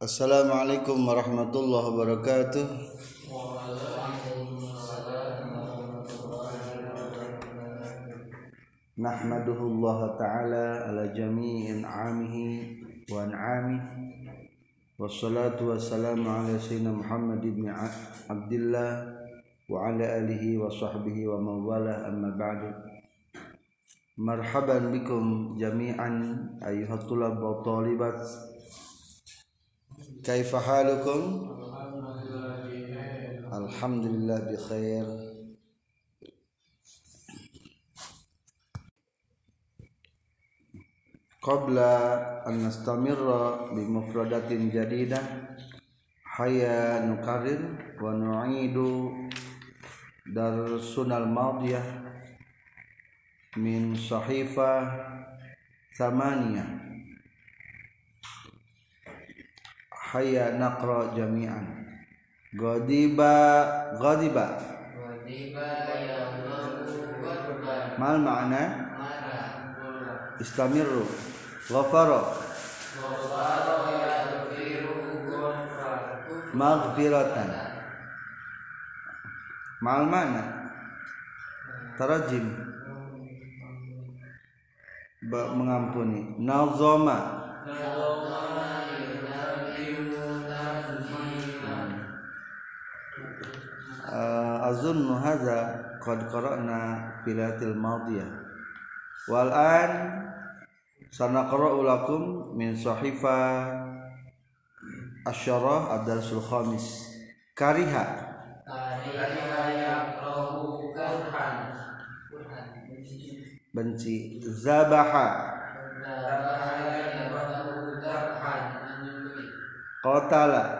Assalamualaikum warahmatullahi wabarakatuh. نحمده الله تعالى على جميع أنعامه وأنعامه والصلاة والسلام على سيدنا محمد بن عبد الله وعلى آله وصحبه ومن والاه أما بعد مرحبا بكم جميعا أيها الطلاب والطالبات كيف حالكم؟ الحمد لله بخير. قبل أن نستمر بمفردات جديدة حيا نكرر ونعيد درسنا الماضية من صحيفة ثمانية. hayya naqra jami'an. Ghadiba ghadiba. Ghadiba ya Allah mal ma'na? Istamirru ghafara. Ghafara ya maghfiratan. Mal ma'na? Tarajim. Mengampuni. Nazoma nazoma uh, azunnu hadza qad qara'na filatil madiyah wal an sanaqra'u lakum min sahifa asyarah adal sul khamis. Kariha. Benci. Zabaha zabaha. Qatala.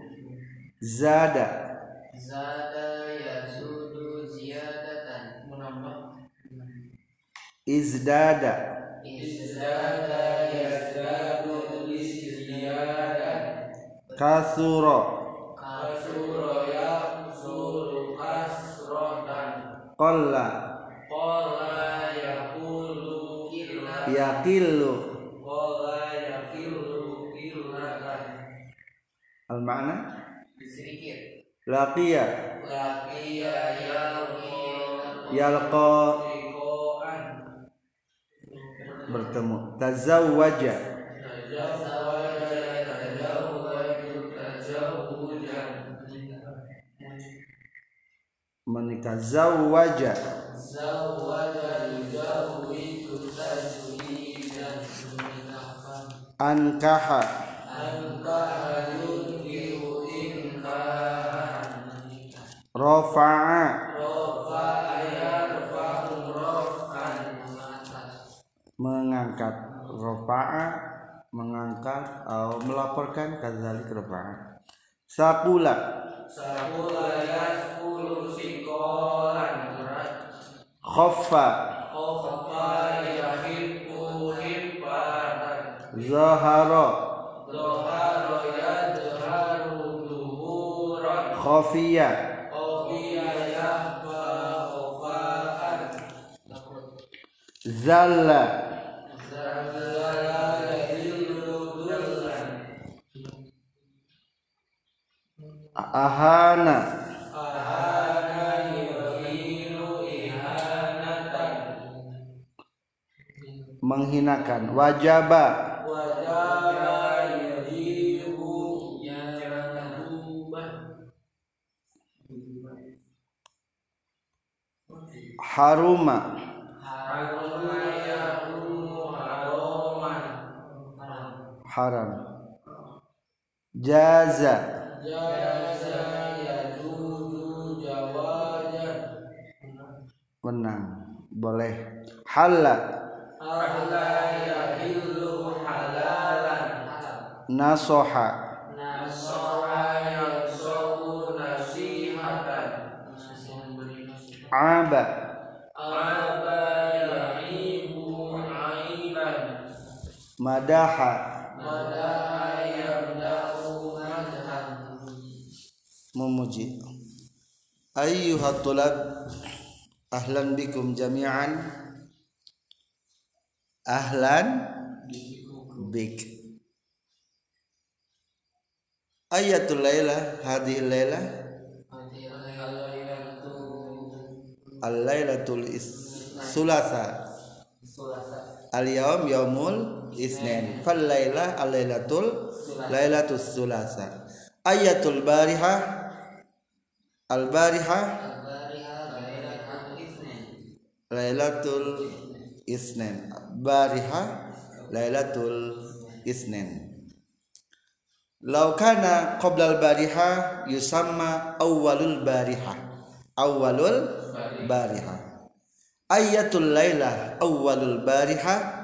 zada. Zada yasudu ziyadatan. Menambah. Izdada. Izdada yazdadu izdiyadatan kasura Kasuro yaksuru kasrotan. Qalla Kola yakulu illa yaqillu yakilu illatan al makna Laqiya. Yalqi yalqa. Bertemu. Tazawwaja. Menikah Zawaja ankaha rafa'a mengangkat rafa'a mengangkat atau melaporkan kadzalik rafa'a Sakula yaskulu sikolan berat. Khaffa Khofa yahibbu hibbatan zahara. Zoharo yadharu duhuran. Khafiya zalla. Ahana. Menghinakan. Wajaba. Haruma haram. Jaza. Jaza yajuju jawajan menang. Boleh. Halla Allah nasoha. Nasoha yansohu nasihatan aba. Aba yahibu aiban madaha memuji. Ayyuhat tulab ahlan bikum jami'an. Ahlan bik. Ayatul laila hadhihi laila al lailatul is- sulasa. Al yaum yaumul isnin. Fal laila al lailatul lailatul sulasa. Ayatul bariha al bariha lailatul isnin bariha lailatul isnin Lau kana qabla al-bariha yusamma awwalul bariha. Awwalul bariha. Ayatul laila awwalul bariha.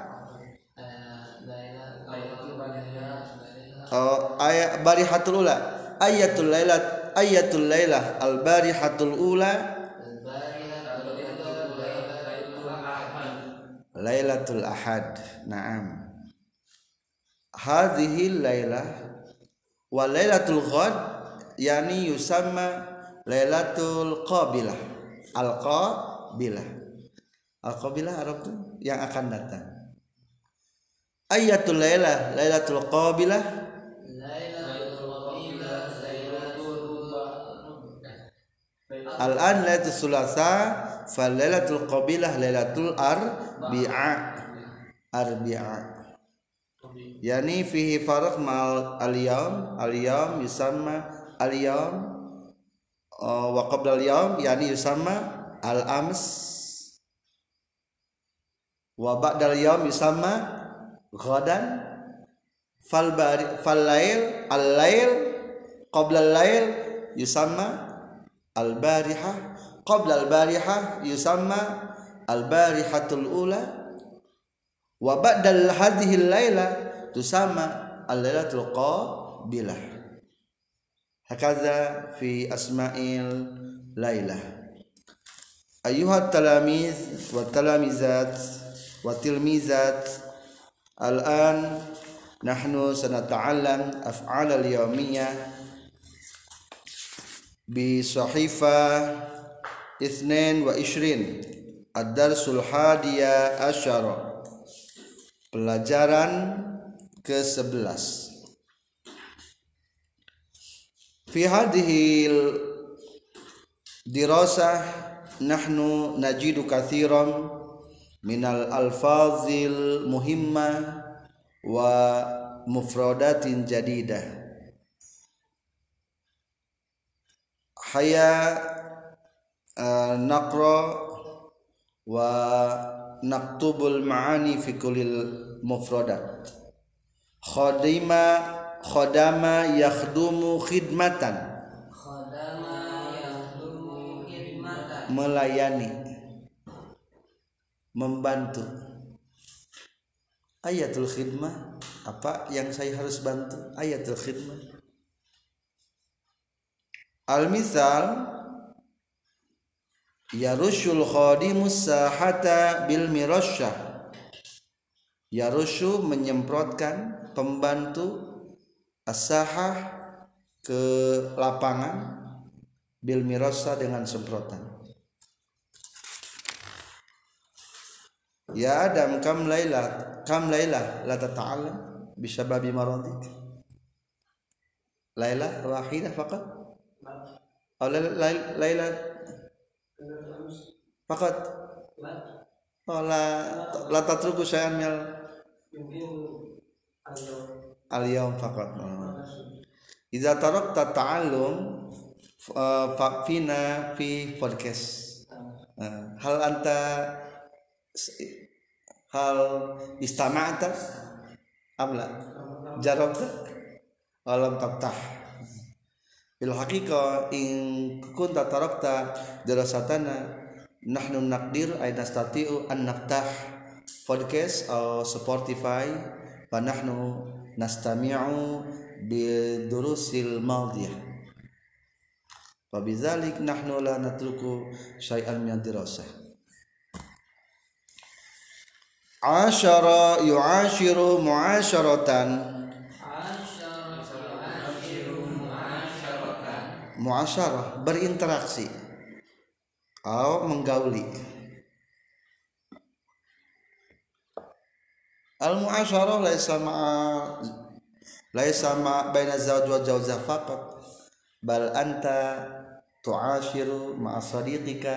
Oh, ayat barihatul ula. Ayatul laila ayatul laila al barihatul ula. Lailatul ahad. Naam. Hadhihi lailah wa lailatul ghad yani yusamma lailatul qabilah al qabilah al qabilah Arab tuh yang akan datang ayatul lailah lailatul qabilah al an lailatul sulasa fal lailatul qabilah lailatul arbi'a. Arbi'a. Yani fihi farq mal al-yawm. Al-yawm yusamma al-yawm uh, wa qabla al-yawm yani yusamma al-ams. Wa ba'da al-yawm yusamma ghadan. Fal bari fal lail al-lail qabla al-lail yusamma al-bariha qabla al-bariha yusamma al-barihatul ula wa ba'dal hadhihi laila tusama al-lailatul qabilah hakaza fi asma'il lailah ayuhat talamiz wa talamizat wa tilmizat al-an nahnu bi sahifa 22 ad-darsul hadiya asyara Pelajaran ke-11 Fi hadhihi dirasah nahnu najidu kathiran minal alfazil muhimma wa mufradatin jadidah haya uh, naqra wa naktubul ma'ani fi kulil mufradat. Khadima khadama yakhdumu khidmatan. Melayani membantu. Ayatul khidmah apa yang saya harus bantu? Ayatul khidmah al misal yarushul khadimus sahata bil mirasyah. Yarushu menyemprotkan pembantu as-sahah ke lapangan bil mirasa dengan semprotan. Ya adam kam laila kam laila la tata'allam bisababi maradik laila wahidah faqat أو ليلة ليلة فقط oh, la la tatruku syai'an minal al-yawm faqat oh. Iza tarakta ta'allum uh, fa fina fi podcast uh, hal anta hal istama'ta amla jarabta alam taftah bil haqiqah in kunta tarakta dirasatana nahnu naqdir ay nastati'u an naftah. Podcast atau Spotify wa nahnu nastami'u bidurusil madiyah Fabizalik nahnu la natruku syai'an min dirasah Asyara yu'ashiru mu'asyaratan Mu'asyarah berinteraksi. Atau menggauli. Al mu'asyarah laisa ma'a laisa ma baina zawj wa zawja faqat bal anta tu'ashiru ma'a sadiqika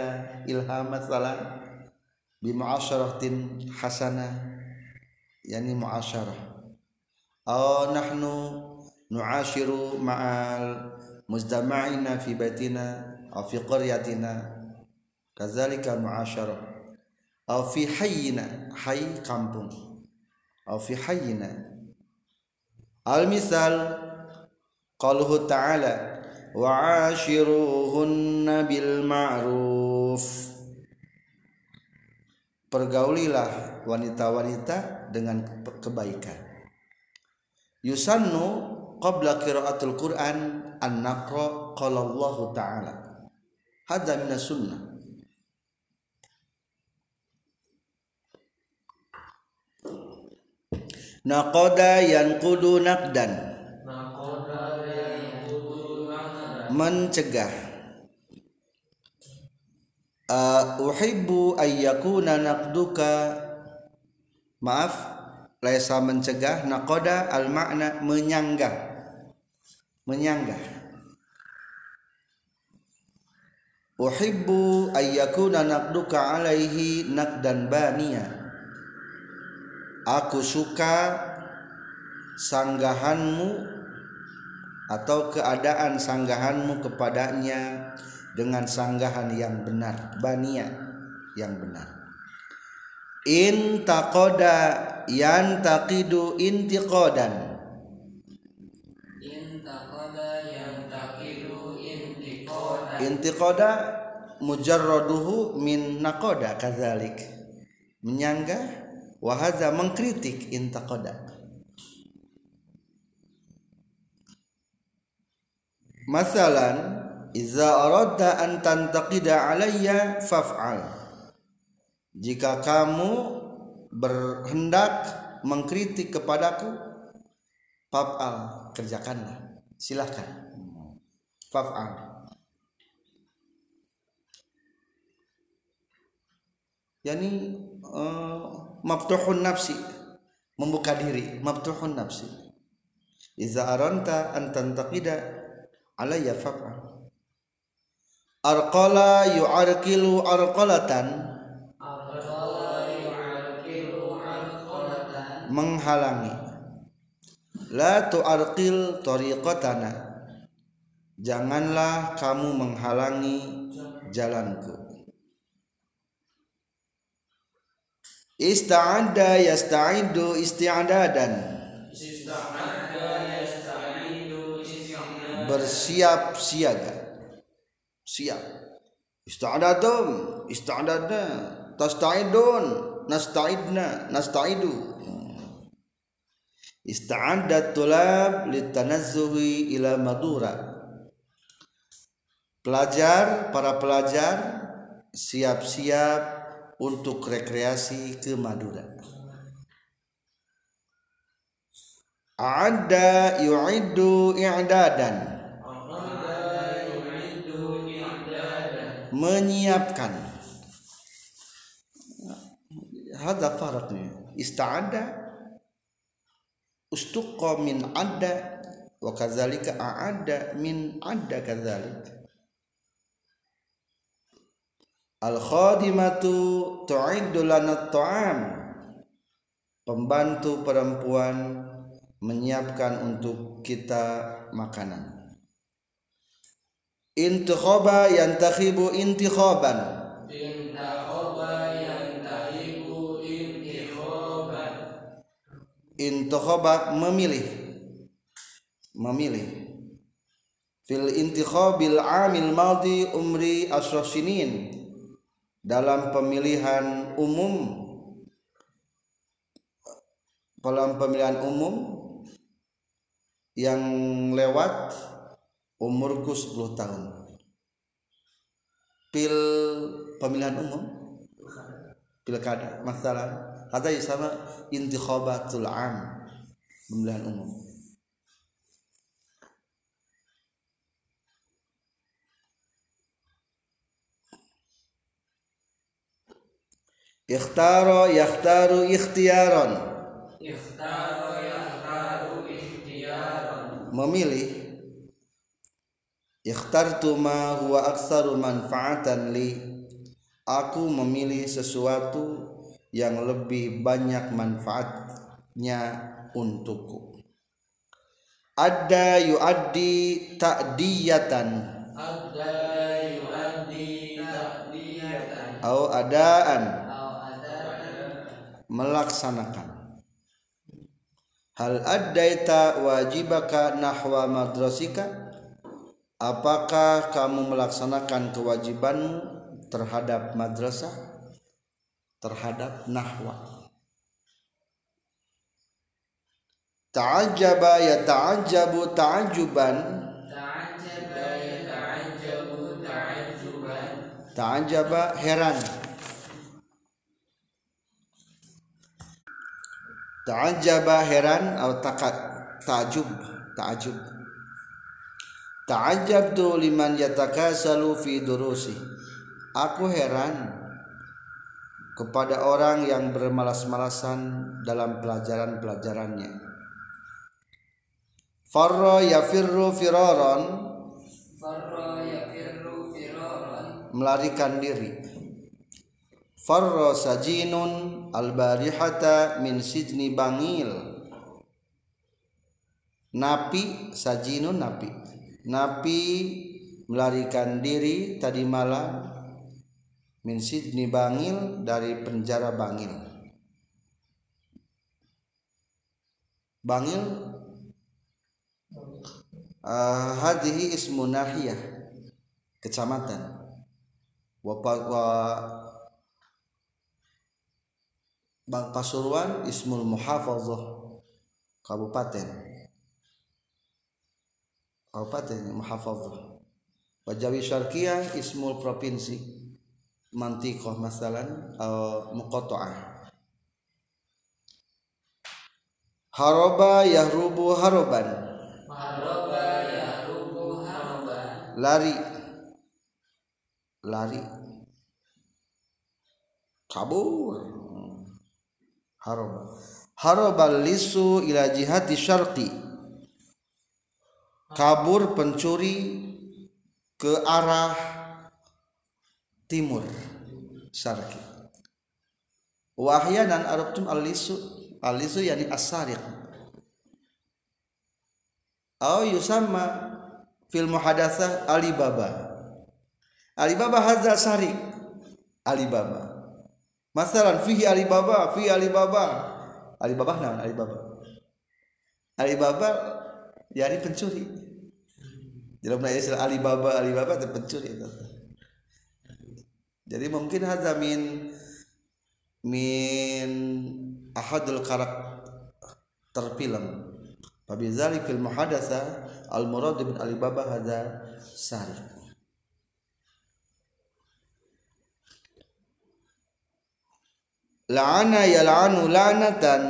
ilhamat salam bi mu'asyaratin hasanah yani mu'asyarah. Aw nahnu nu'ashiru ma'al muzdama'ina fi baitina aw fi qaryatina kadzalika mu'asyarah aw fi hayyina hayy kampung. aw fi hayyina al misal qaluhu ta'ala wa'ashiruhunna bil ma'ruf pergaulilah wanita-wanita dengan kebaikan. Yusannu qabla qiraatul Quran an naqra qala Allah taala. Hadza min sunnah naqada yanqudu naqdan. Mencegah. Uh, uhibbu ayyakuna naqduka. Maaf laisa mencegah. Naqada al makna menyanggah menyanggah. Uhibbu ayyakuna naqduka alaihi naqdan baniya. Aku suka sanggahanmu atau keadaan sanggahanmu kepadanya dengan sanggahan yang benar bania yang benar. In taqoda yan taqidu intiqadan intiqada mujarraduhu min naqoda kadzalik. Menyanggah wahaza mengkritik intaqada masalan iza aradta an tantaqida alayya faf'al. Jika kamu berhendak mengkritik kepadaku faf'al kerjakanlah. Silahkan faf'al yani uh, maftuhun nafsi membuka diri maftuhun nafsi. Iza aranta an tantaqida alayya faf'al arqala yu'arqilu arqalatan. Menghalangi. La tu'arqil tariqatana. Janganlah kamu menghalangi jalanku ista'adda yasta'idu isti'adadan bersiap siaga siap. Ista'adadum ista'adadna tasta'idun nasta'idna nasta'idu ista'adda tulab litanazzuhi ila madura. Pelajar para pelajar siap-siap untuk rekreasi ke Madura ada yu'iddu i'dadan. Menyiapkan. Hadza faradnya ista'ada. Ustuqa min adda. Wa kadzalika a'adda min adda kadzalik al khadimatu tu'iddu lana ta'am pembantu perempuan menyiapkan untuk kita makanan. Intikhoba yantakhibu intikhoban. Intikhoba memilih. Memilih. Fil intikhobil amil maldi umri asrosinin dalam pemilihan umum dalam pemilihan umum yang lewat umurku 10 tahun. Pil pemilihan umum? Pilkada masalah. Ada sama intikhabatul am pemilihan umum ikhtaro yakhtaru ikhtiaron Ikhtaro yakhtaru ikhtiyaran memilih. Ikhtartu ma huwa aktsaru manfaatan li. Aku memilih sesuatu yang lebih banyak manfaatnya untukku. Ada yuaddi ta'diyatan. Adda yuaddi ta'diyatan. Au adaan melaksanakan. Hal addaita wajibaka nahwa madrasika? Apakah kamu melaksanakan kewajibanmu terhadap madrasah? Terhadap nahwa. Ta'ajjaba ya ta'ajjabu ta'ajjuban. Ta'ajjaba yata'ajjabu ta'ajjuban. Ta'ajjaba heran ta'ajjaba heran atau takat ta'jub ta'jub ta'ajjabtu liman yatakasalu fi durusi aku heran kepada orang yang bermalas-malasan dalam pelajaran-pelajarannya. Farra yafirru firaran. Farra yafirru firaran. Melarikan diri farra sajinun albarihata min sijni bangil. Napi sajinun napi. Napi melarikan diri tadi malam min sijni bangil dari penjara bangil. Bangil uh, hadhihi ismu nahiyah kecamatan. Wa Bang Pasuruan Ismul Muhafazah Kabupaten. Kabupaten Muhafazah. Wajawi Syarkiyah Ismul Provinsi. Mantikoh masalan uh, Muqoto'ah Haroba Yahrubu Haroban. Haroba yarubu haroban. Lari. Lari. Kabur Haroba Harobal lisu ila jihati syarqi. Kabur pencuri ke arah timur syarqi. Wahyanan arabtum al-lisu al-lisu yani as-sariq. Au yusamma fil muhadatsah Alibaba. Alibaba hadza sariq. Alibaba Masalan fihi Alibaba, fi Alibaba. Alibaba nah Alibaba. Alibaba yani pencuri. Dalam istilah Alibaba, Alibaba itu pencuri itu. Jadi mungkin hadza min min ahadul karakter film. Fabizalik fil muhadatsa al murad bin Alibaba hadza sariq. La'ana yal'anu la'natan.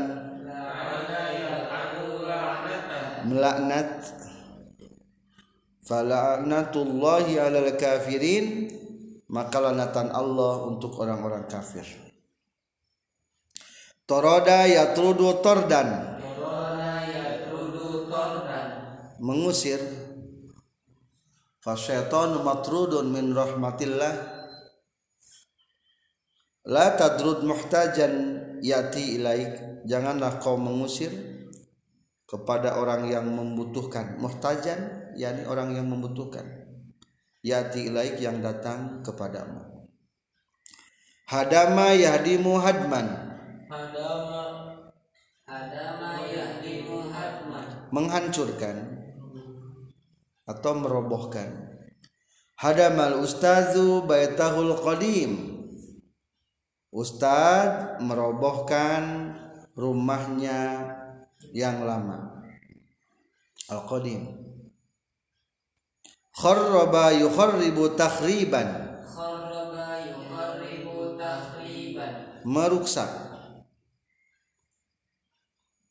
Melaknat. Fala'natullahi 'alal kafirin. Maka lanatan Allah untuk orang-orang kafir. Toroda yatrudu tordan. Mengusir. Fasyaitanu matrudun min rahmatillah la tadrud muhtajan yati ilaik. Janganlah kau mengusir kepada orang yang membutuhkan. Muhtajan yakni orang yang membutuhkan. Yati ilaik yang datang kepadamu. Hadama yahdimu hadman. Hadama Hadama yahdimu hadman. Menghancurkan atau merobohkan. Hadamal ustazu baitahul qadim ustad merobohkan rumahnya yang lama. Al-qadim. Kharraba yukharribu takhriban. Kharraba yukharribu takhriban. Meruksak.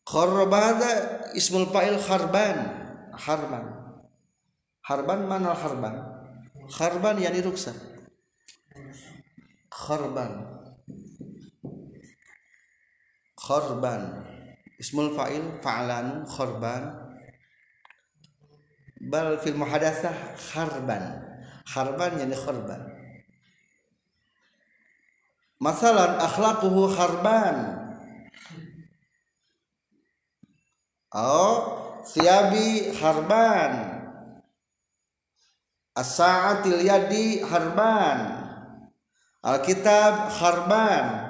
Kharraba hada ismul fa'il kharban. Harban harban mana harban harban yani ruksak. Kharban kharban ismul fa'il fa'lanu kharban bal fil muhadatsah kharban. Kharban yani kharban masalan akhlaquhu kharban. Oh, siabi harban as-sa'atil yadi harban Alkitab harban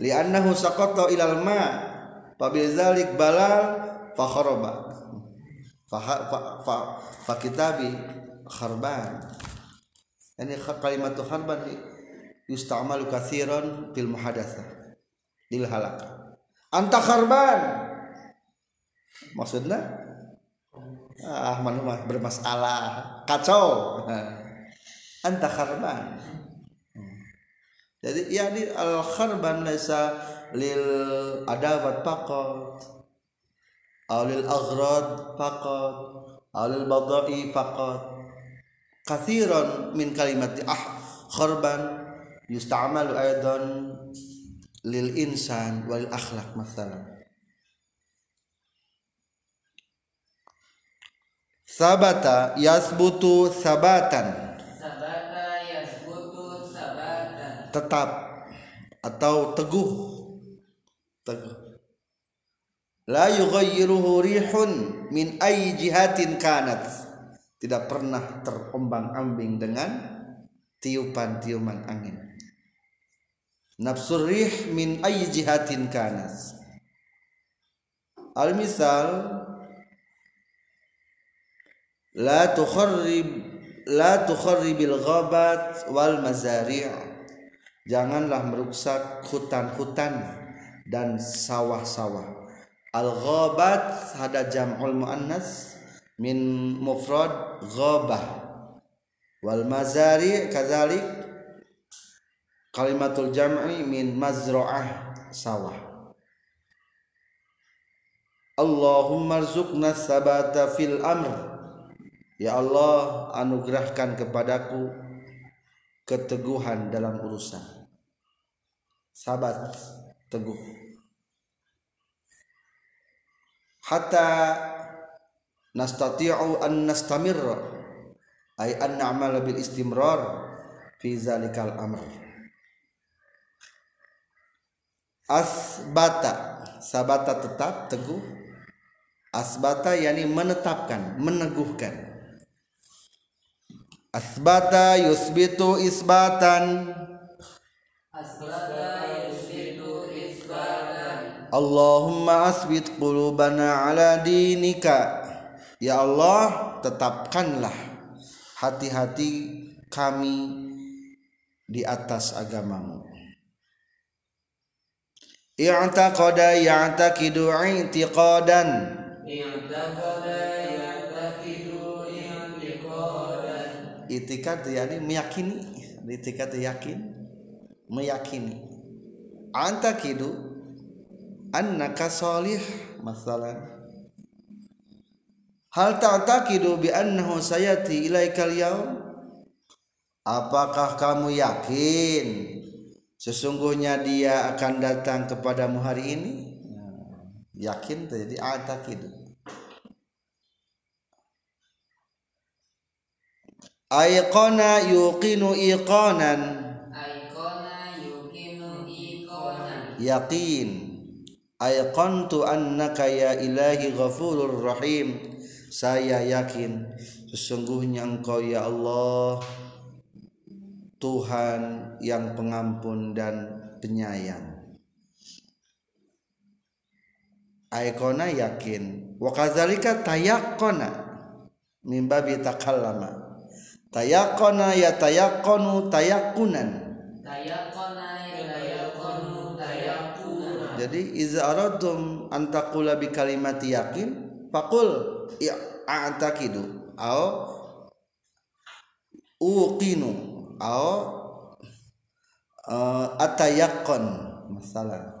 li'annahu saqata ilal ma fabidzalik balal fa kharaba fa fa fa, kitabi harban ini kalimat harban yustamalu katsiran fil muhadatsah. Lil halak. Anta harban maksudnya? Ah mah bermasalah. Kacau. Anta kharban jadi yani al kharban laisa lil adabat faqat aw lil aghrad faqat aw lil badai faqat. Kathiran min kalimat ah kharban yusta'malu aidan lil insan wal akhlaq masalan sabata yasbutu sabatan tetap atau teguh. Teguh. La yughayyiruhu rihun min ayyi jihatin kanat. Tidak pernah terombang-ambing dengan tiupan-tiupan angin. Nafsur rih min ayyi jihatin kanat. Al misal la tukharrib la tukharribil ghabat wal mazari' janganlah merusak hutan-hutan dan sawah-sawah. Al ghabat ada jam'ul muannas min mufrad ghabah. Wal mazari' kadzalik kalimatul jam'i min mazra'ah sawah. Allahumma rzuqna sabata fil amr. Ya Allah anugerahkan kepadaku keteguhan dalam urusan. Sabat teguh. Hatta nastati'u an nastamirra ay an na'mal bil istimrar fi zalikal amr. Asbata sabata tetap teguh. Asbata yani menetapkan meneguhkan asbata yusbitu isbatan. Asbata yusbitu isbatan. Allahumma asbit qulubana ala dinika. Ya Allah tetapkanlah hati-hati kami di atas agamamu. I'taqada ya'taqidu i'tiqadan. I'taqada itikad yani meyakini. Itikad yakin meyakini. Antakidu annaka salih masalan hal ta'taqidu bi annahu sayati ilaikal yaum? Apakah kamu yakin sesungguhnya dia akan datang kepadamu hari ini? Yakin jadi antakidu Aiqona yuqinu iqanan. Aikona yukinu ikonan Yaqin. Aiqantu annaka ya ilahi ghafurur rahim. Saya yakin Sesungguhnya engkau ya Allah Tuhan yang pengampun dan penyayang. Aikona yakin. Wa kadzalika tayaqqana Mimbabi takallama Tayaqqana ya tayaqqanu tayakkunan tayakona tayakonu tayakuna Jadi iza aradtum an taqula bi kalimati yakin faqul ya a'taqidu au uqinu au uh, atayaqqan masalah.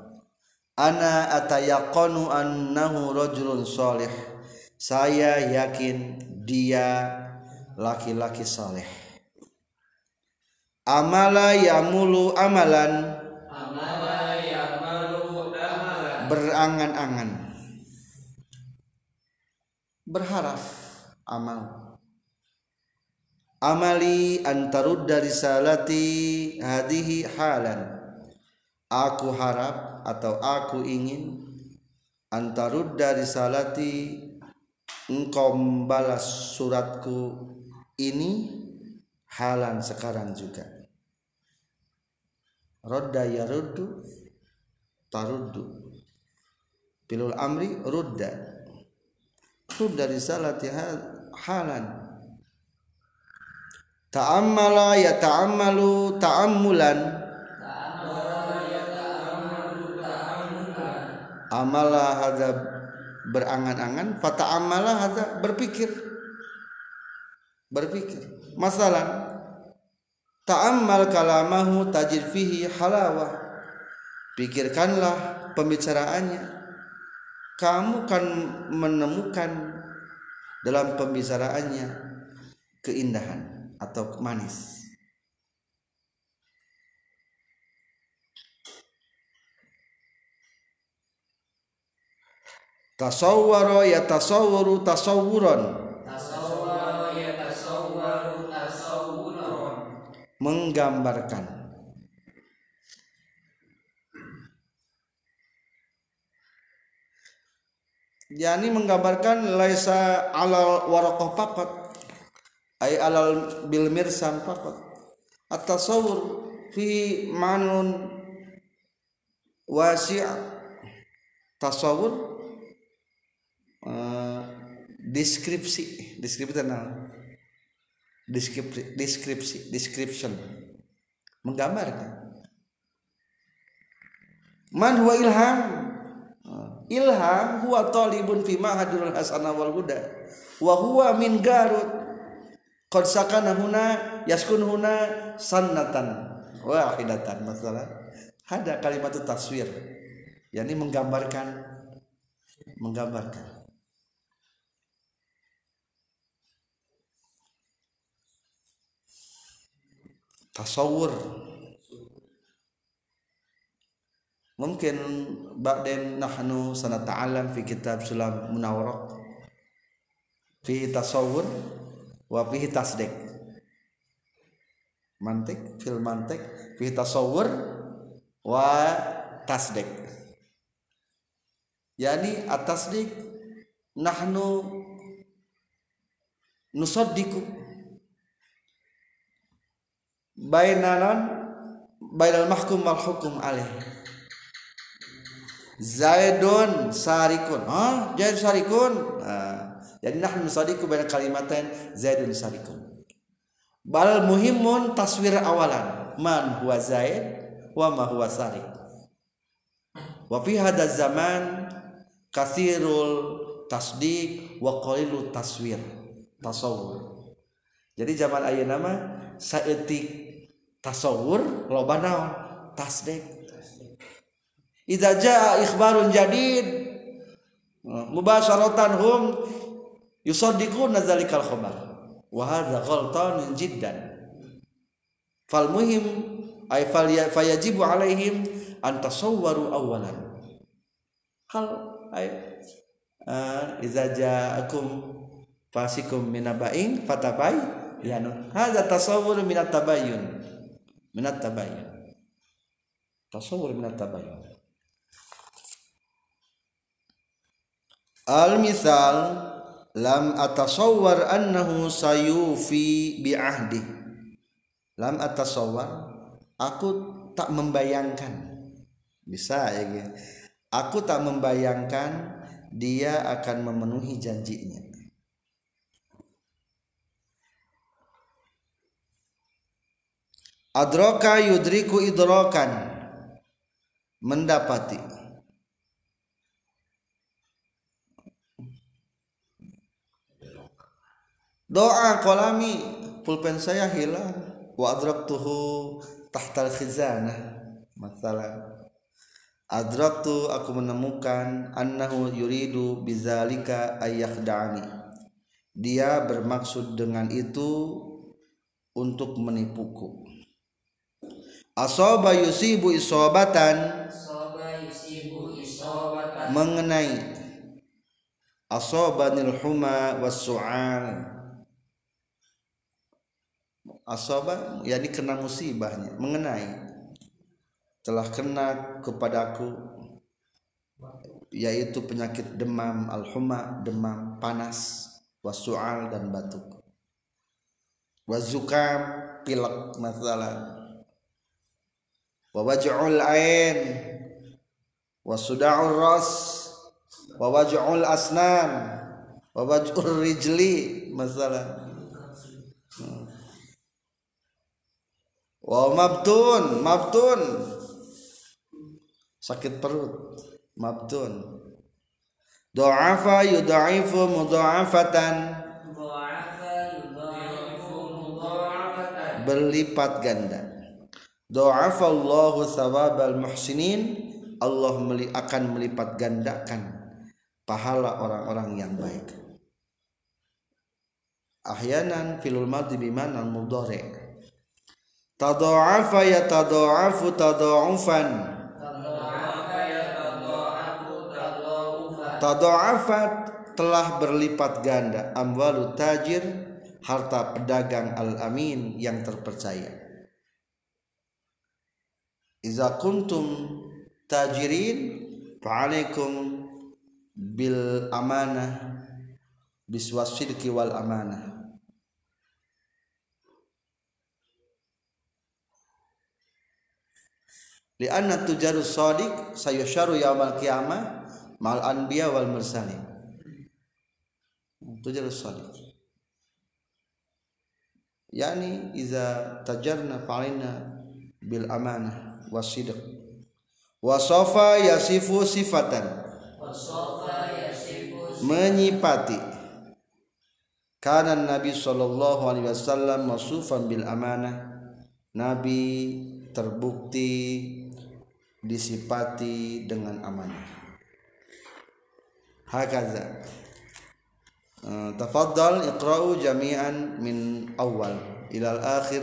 Ana atayaqqanu annahu rajulun salih. Saya yakin dia laki-laki saleh. Amala yamulu amalan. Amala ya'malu amalan. Berangan-angan. Berharap amal. Amali antarudda risalati hadihi halan. Aku harap atau aku ingin antarudda risalati engkau membalas suratku ini halan sekarang juga. Rodda yaruddu taruddu. Pilul amri rudda. Rudda risalati ha- halan. Ta'ammala ya ta'ammalu ta'ammulan. Amala hadza berangan-angan fata amala hadza berpikir berpikir. Masalah ta'ammal kalamahu tajid fihi halawah. Pikirkanlah pembicaraannya. Kamu kan menemukan dalam pembicaraannya keindahan atau manis. Tasawwara ya tasawwaru tasawwuran menggambarkan. Yakni menggambarkan laisa alal waraqah faqat ay alal bil mirsam faqat. At-tasawwur fi manun wasi' tasawwur eh, deskripsi deskripsi tenang deskripsi deskripsi description. Menggambarkan. Man huwa ilham. Ilham huwa talibun fi ma'hadul hasanah wal huda. Wa huwa min garut. Qad sakana huna yaskun huna sannatan wahidatan masalah ada kalimat taswir yakni menggambarkan menggambarkan tasawur. Mungkin ba'den nahnu sanata'alam fi kitab sulam munawwarah. Fi tasawur wa fihi tasdik. Mantik fil mantik fi tasawur wa tasdik. Yani at-tasdik nahnu nusaddiqu bainanan bainal mahkum wal hukum alaih. Zaidun sarikun. Ah Zaid sarikun? Ah, jadi nahnu sadiku baina kalimatain Zaidun sarikun. Bal muhimun taswir awalan. Man huwa Zaid wa ma huwa sarik. Wa fi hadha zaman kasirul tasdik wa qalilut taswir tasawur jadi zaman ayeuna mah saeutik tasawur loba naon tasdik idza jaa ikhbarun jadid mubasharatan hum yusaddiquna zalikal khabar. Wa hadza ghaltanun jiddan. Fal muhim ay fal fayajibu alaihim an tasawwaru awalan hal ay uh, idza jaakum fasikum minaba'in fatabai yanu hadza tasawwur minat tabayyun minat tabayyun tasawwur minat tabayyun al misal lam atasawwar annahu sayufi bi ahdi lam atasawwar aku tak membayangkan. Bisa ya gitu. aku tak membayangkan dia akan memenuhi janjinya adroka yudriku idrokan. Mendapati. Doa kolami pulpen saya hilang. Wa adraktuhu tahtal khizanah. Masalah. Adraktu aku menemukan annahu yuridu bizalika ayyakhda'ani dia bermaksud dengan itu untuk menipuku asaba yusibu isobatan. Soba yusibu isobatan. Mengenai asobanil huma wasu'al asoba yakni kena musibahnya. Mengenai. Telah kena kepadaku yaitu penyakit demam al-huma demam panas wasu'al dan batuk. Wazukam pilek masalah wa waj'ul ain wa suda'ur ras wa waj'ul asnan wa waj'ul rijli masalah wa mabtun mabtun sakit perut mabtun do'afa Du'afa yudha'ifu mudha'afatan berlipat ganda do'afa Allahu thawabal muhsinin. Allah akan melipat gandakan pahala orang-orang yang baik. Ahyanan filul madhi bimana mudhari. Tadha'afa ya tadha'afu tadha'ufan. Tadha'afa telah berlipat ganda amwalu tajir harta pedagang al-amin yang terpercaya iza kuntum tajirin fa'alaikum bil amanah biswas sidqi wal amanah. Lianna tujarus sadiq sayusharu yaumal qiyamah mal anbiya wal mursalin. Tujarus sadiq yani iza tajarna fa'alina bil amanah wasidq wasofa yasifu sifatan. Menyipati. Karena Nabi Shallallahu Alaihi Wasallam masufan bil amanah. Nabi terbukti disipati dengan amanah. Hakaza. Eh, tafaddal iqra'u jami'an min awal ilal akhir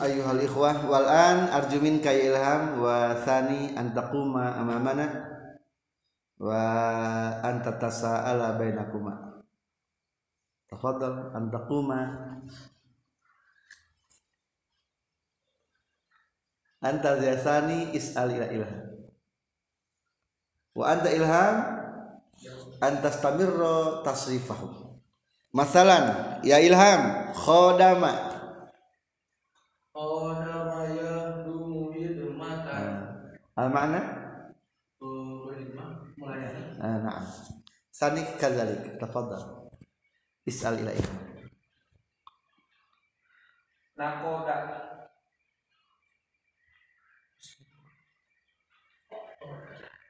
Ayuhal ikhwah wal an arju minka ya ilham wa thani an taquma amamana wa an tatasa'ala bainakuma. Tafadhal an taquma anta ziyasani is'al ila ilham. Wa anta ilham an tastamirra tasrifahu. Masalan, ya ilham khodama Al-ma'na? Nah, ah, nah. Sani kazalik, tafadhal. Is'al ila ikhwan. Nakoda.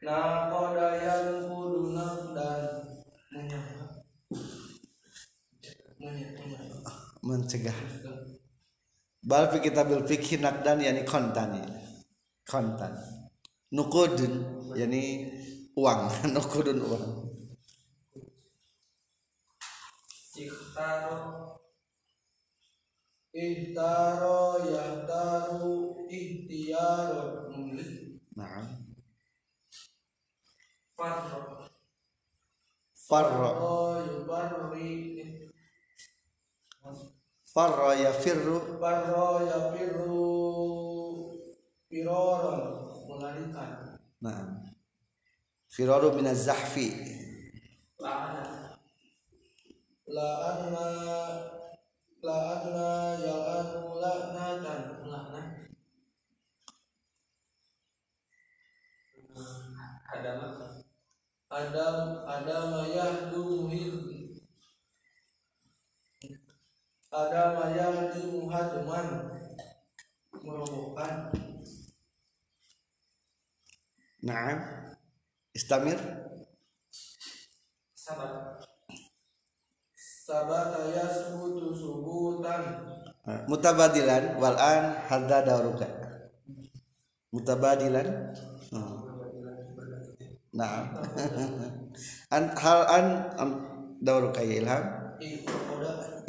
Nakoda yang kudu dan mencegah. Mencegah bal fi kitabil fikhi nakdan yani kontan kontan. Nukudun yani uang nukudun uang. Ikhtaro Ihtaro Yahtaru Ihtiyaro nah Farro farra Oh Yubarri farra yafirru Farro Yafiru Piroron Melarikan nah firaru minaz zahfi La'ana La'anna La'anna Ya'anu La'natan La'nat Adam Adam Adam Yahdu Hil ada mayang di muhadman merobohkan Naam. Istamir. sabat sabat yasbutu subutan Ah, Mutabadilan wal an hadda dauruka. Mutabadilan. Hmm. Naam. an hal an am dauruka ya ilham.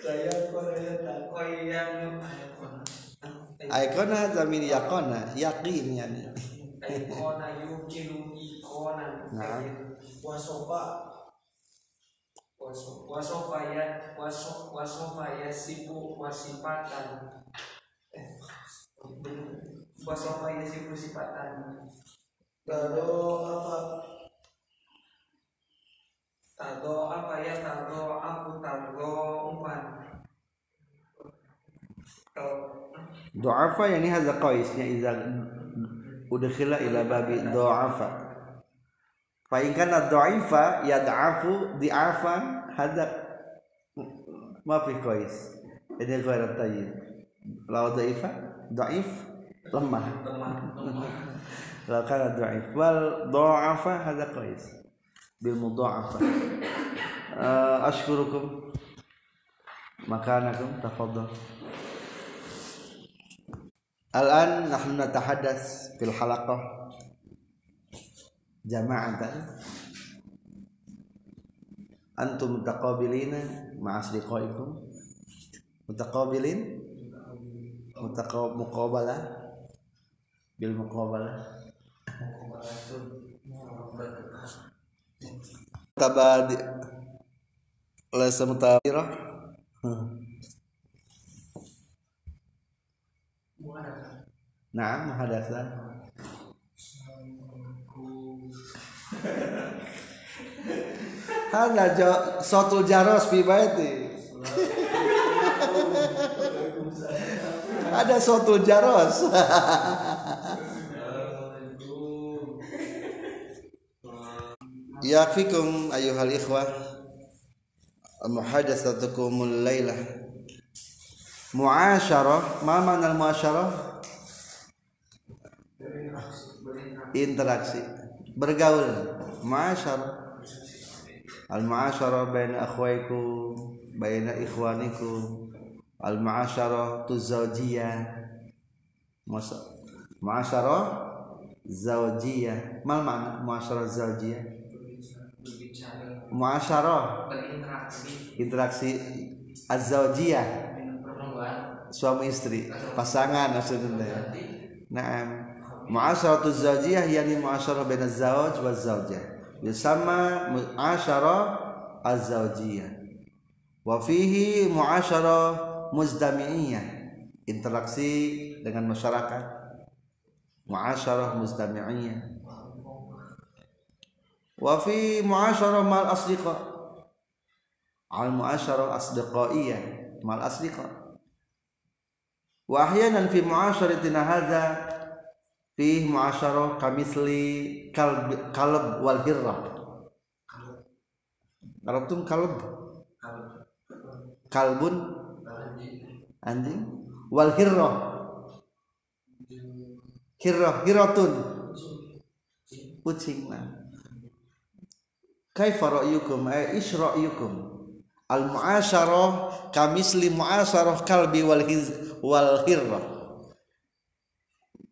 Saya kona ya takoyan Aikona zamir yakona yakin yani. Aikona yukinu ikonan Nah. Wasofa Waso- Wasofa ya waso- Wasofa ya sibu wasipatan. Eh, Wasofa ya sibu sipatan Tado apa Tado apa ya tado aku tado umpan Tado Du'afa yani hadza qaisnya idza udkhila ila babi du'afa. Fa in kana dha'ifa yad'afu di'afan hadza ma fi qais. Ini ghair tayyib. Law dha'ifa dha'if lemah. teman Law kana dha'if wal dha'afa hadza qais bil mudha'afah uh, ashkurukum makanakum tafadhal Al-an nahnu natahadas fil halaqah jama'atan antum mutaqabilina ma'a asdiqaikum mutaqabilin mutaqab muqabalah bil tabadi lesa mutabirah hmm. nah muhadasa hada jo satu jaros fi baiti ada satu jaros. يكفيكم أيها الإخوة محادثتكم الليلة معاشرة ما معنى المعاشرة interaksi bergaul ma'asyarah al ma'asyarah baina akhwaikum baina ikhwanikum al ma'asyarah tu zawjiyah Masa ma'asyarah zawjiyah mal makna ma'asyarah zawjiyah berinteraksi interaksi perempuan suami istri pasangan maksudnya berarti Naam. Mu'asyaratu zawjiyah yani mu'asyarah baina zawj wa zawjah. Yusamma mu'asyarah az-zawjiyah. Wa fihi mu'asyarah muzdami'iyah. Interaksi dengan masyarakat. Mu'asyarah muzdami'iyah. Wa fi mu'asyarah mal asdiqa. Al mu'asyarah asdiqaiyah mal asdiqa. Wa ahyanan fi mu'asyaratina hadza fi mu'asyarah kamisli kalb kalb wal. Arabtum kalb kalau kalbun anjing wal hirrah hirrah hiratun kucing nah. Kaifa ra'yukum? Ay ish ra'yukum? Al mu'asyarah kamisli mu'asyarah kalbi wal hiz wal hirrah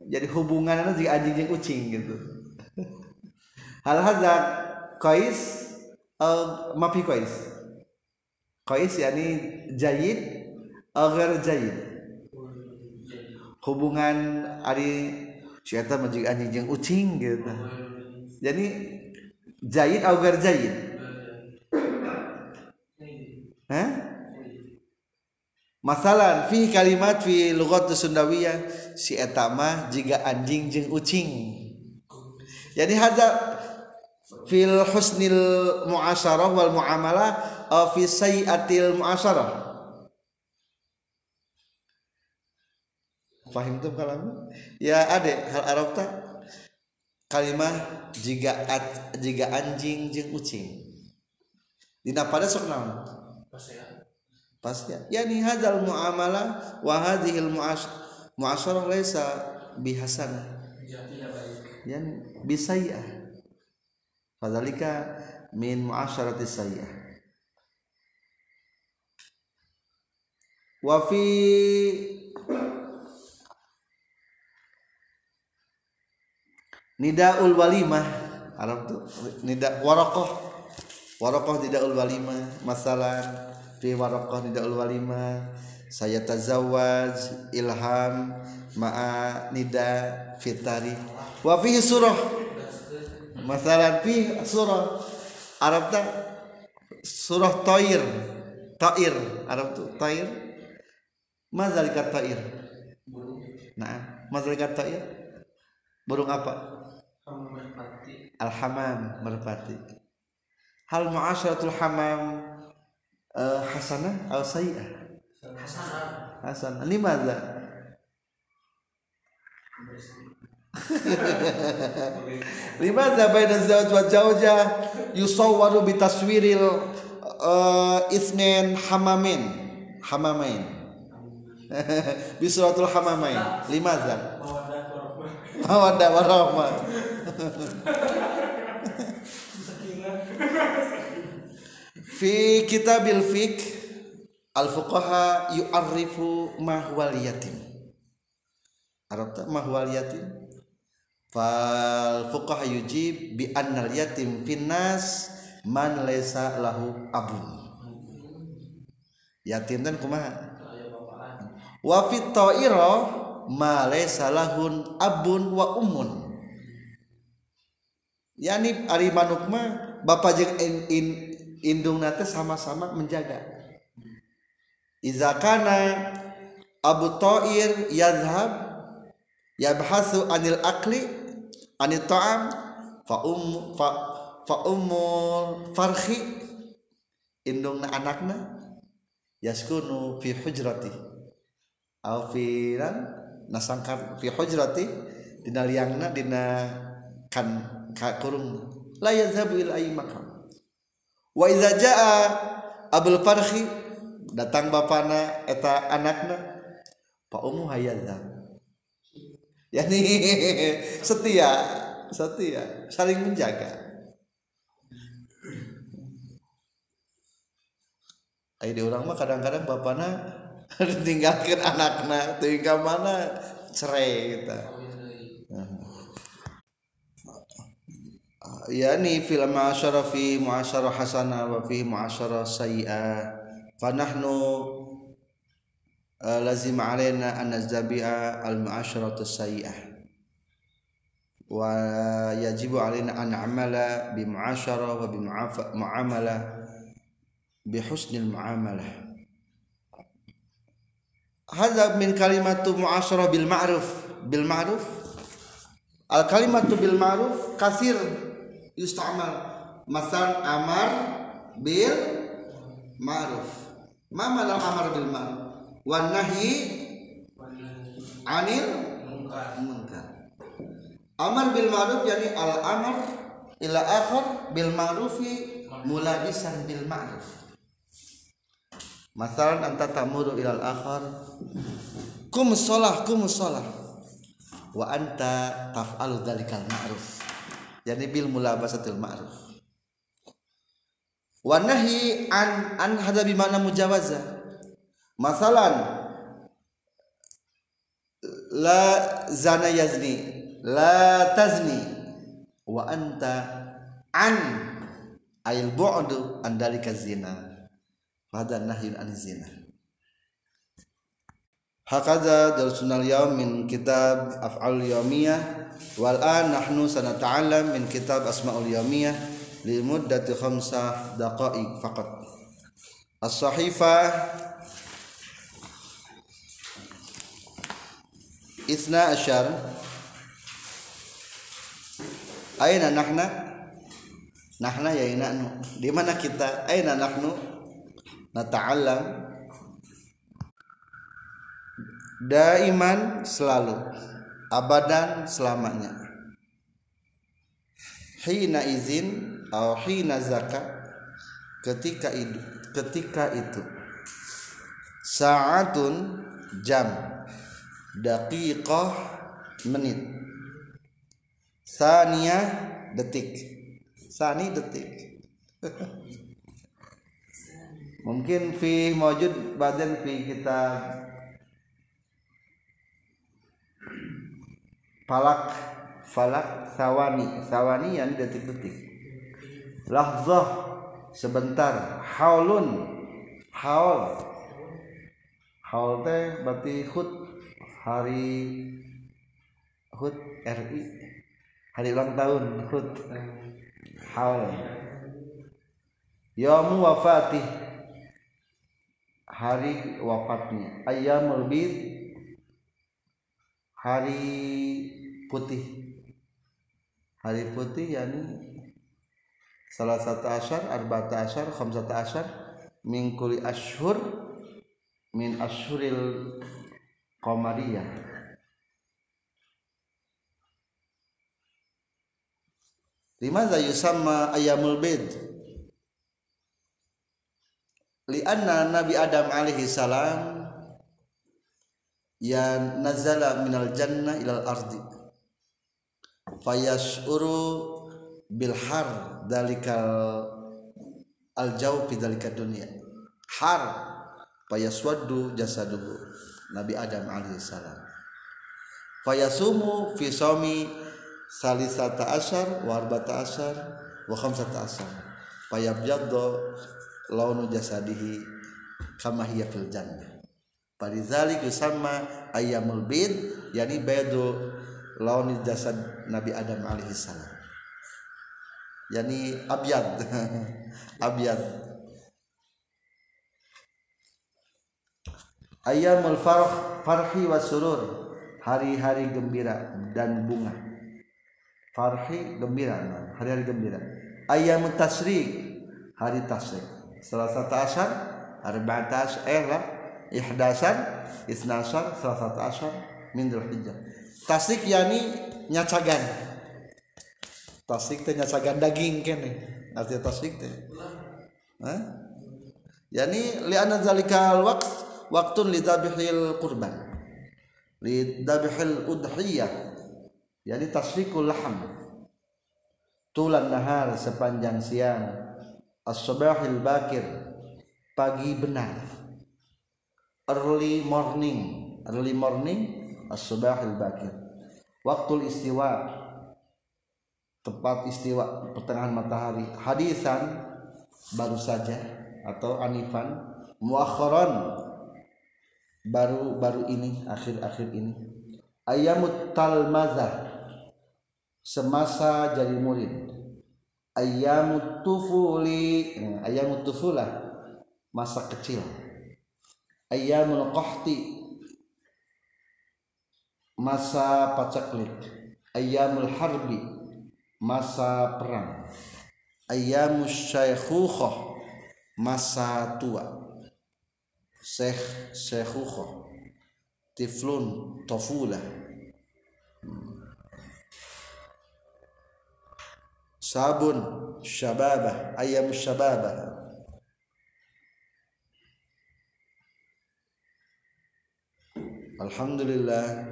jadi hubungannya jika anjing jeung kucing gitu. Hal hadza qais uh, mafi qais. Qais yani jayid agar jayid hubungan ari si eta anjing jeung ucing gitu. Jadi jayid agar jayid Hah? Masalan fi kalimat fi lughat Sundawiyah si eta mah jiga anjing jeung ucing. Jadi hadza fil husnil muasyarah wal muamalah aw fi sayyatil muasyarah. Fahim tuh kalam? Ya ade hal Arab tak kalimat jika at, jika anjing jeung ucing. Dina pada sok naon? Pas ya. Ya. Yani hadzal muamalah wa hadhil muasyarah laisa bihasana. Ya. Yani bisayah. Fadzalika min muasyarati sayyah. Wa fi Nidaul walimah. Arab tuh nida warokoh. Warokoh nidaul walimah. Masalah fi warokoh nidaul walimah. Saya tazawaj ilham ma'a nida fitari wa fi surah. Masalah fi surah. Arab tak surah Tair. Tair. Arab tuh Tair. Mazalikat Tair? Nah mazalikat Tair burung apa. Al-hamam merpati. Hal muasyaratul hamam uh, hasanah atau sayyi'ah? Hasanah. Hasanah. Limadza? Limadza baina zawj wa zawja yusawwaru bi taswiril uh, isnin hamamin hamamain bi suratul hamamain limadza warahmah. Mawaddah warahmah fi kitabil fik al fuqaha yu'arrifu ma huwal yatim. Arab tak ma huwal yatim? Fal fuqaha yujib bi annal yatim finnas man laysa lahu abun. Yatim dan kumaha? Kayak bapaan. wa fit ma laysa lahun abun wa ummun yani ari manuk mah bapa jeung in, in, indung nate sama-sama menjaga. Iza kana abu ta'ir yadhhab yabhasu anil akli anil ta'am fa um fa fa ummul farhi indungna anakna yaskunu fi hujrati au fi nasangkar fi hujrati dina liangna dina kan ka kurung. La yazhabu ila ayyi makam. Wa idza jaa abul farhi datang bapana eta anakna fa ummu hayadzab yani setia setia saling menjaga. Ayo di orang mah kadang-kadang bapana tinggalkan anakna tinggal mana cerai kita yani fil ma'asyara fi mu'asyara hasanah wa fi mu'asyara sayyi'ah fa nahnu uh, lazim alaina an nazdabi'a al mu'asyaratu sayyi'ah wa yajibu alaina an amala bi mu'asyara wa bi mu'amalah bi husnil mu'amalah hadza min kalimatu mu'asyarah bil ma'ruf. Bil ma'ruf? Al kalimatu bil ma'ruf kasir yustamal. Masal amar bil ma'ruf. Ma mana amar bil ma'ruf? Wan nahi anil munkar. Amar bil ma'ruf yani al amar ila akhar bil ma'rufi mulabisan bil ma'ruf masalan anta tamuru ila al akhar. Kum sholah kum sholah. Wa anta taf'alu dzalikal ma'ruf. Yani bil mulabasatil ma'ruf. Wa nahi an an hada bi mana mujawaza. Masalan la zana yazni la tazni. Wa anta an ayil bu'du an dalika zina hada nahyun an zina Hakaza darsunal yaum min kitab af'al yawmiyah wal an nahnu sanata'allam min kitab asmaul yawmiyah li muddati khamsah daqaiq faqat as-sahifah isna asyar aina nahna nahna ya ina di mana kita aina nahnu nata'allam. Daiman selalu. Abadan selamanya. Hina izin atau hina zakat ketika itu ketika itu. Saatun jam. Daqiqah menit. Sania detik. Sani detik mungkin fi mawjud badan fi kitab falak falak sawani. Sawani yang detik-detik. Lahzah sebentar. Haulun haul. Haul teh berarti hud hari hud RI hari ulang tahun hud haul. Yamu wafati hari wafatnya. Ayyamul bid hari putih. Hari putih yakni salah satu asyar arba'ata asyar khamsata asyar min kulli ashhur min ashhuril qamariyah. Limadha yusamma ayamul bid lianna nabi adam alaihi salam ya nazala minal jannah ilal ardi. Fayashuru bil har dalikal al jauh fi dalika dunia. Har payaswaddu jasaduhu Nabi Adam alaihi salam. Fayasumu fi sawmi salisata asyar wa arbata asyar wa khamsata asyar fayabyaddu launu jasadihi kama hiya fil jannah. Padzalik yusamma ayyamul bid yani baydu launi jasad Nabi Adam alaihi salam. Yani abyad abyad. Ayyamul farh farhi wa surur hari-hari gembira dan bunga. Farhi gembira hari-hari gembira. Ayyamut tasrik hari tasrik salah satu asyar arba'at asyar eh lah ihdasan isnasar salah satu asyar min dzulhijjah tasrik yani nyacagan. Tasrik teh nyacagan daging kene. Artinya tasrik teh. Hah? yani li'anna zalikal waqt waktun lidabihil kurban lidabihil udhiyah. Yani tasrikul laham tulan nahar sepanjang siang as-sabahil bakir. Pagi benar. Early morning. Early morning as-sabahil bakir. Waktu istiwa. Tepat istiwa pertengahan matahari. Hadisan baru saja atau anifan muakhiran baru-baru ini akhir-akhir ini. Ayamut talmazah. Semasa jadi murid ayamut tufuli. Ayamut tufulah masa kecil. Ayamul qahti masa pacaklik ayamul harbi. Masa perang. Ayamus syaikhukhah masa tua. Syekh Syekhukhah Tiflun Tafula Sabun Syababah Ayam Syababah. Alhamdulillah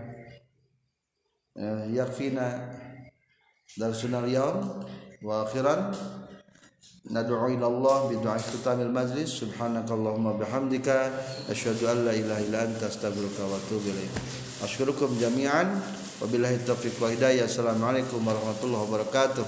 yakfina darsunal yaum wa akhiran ندعو إلى الله بدعاء ختام المجلس سبحانك اللهم بحمدك أشهد أن لا إله إلا أنت أستغفرك وأتوب إليك أشكركم جميعا وبالله التوفيق والهداية السلام عليكم ورحمة الله وبركاته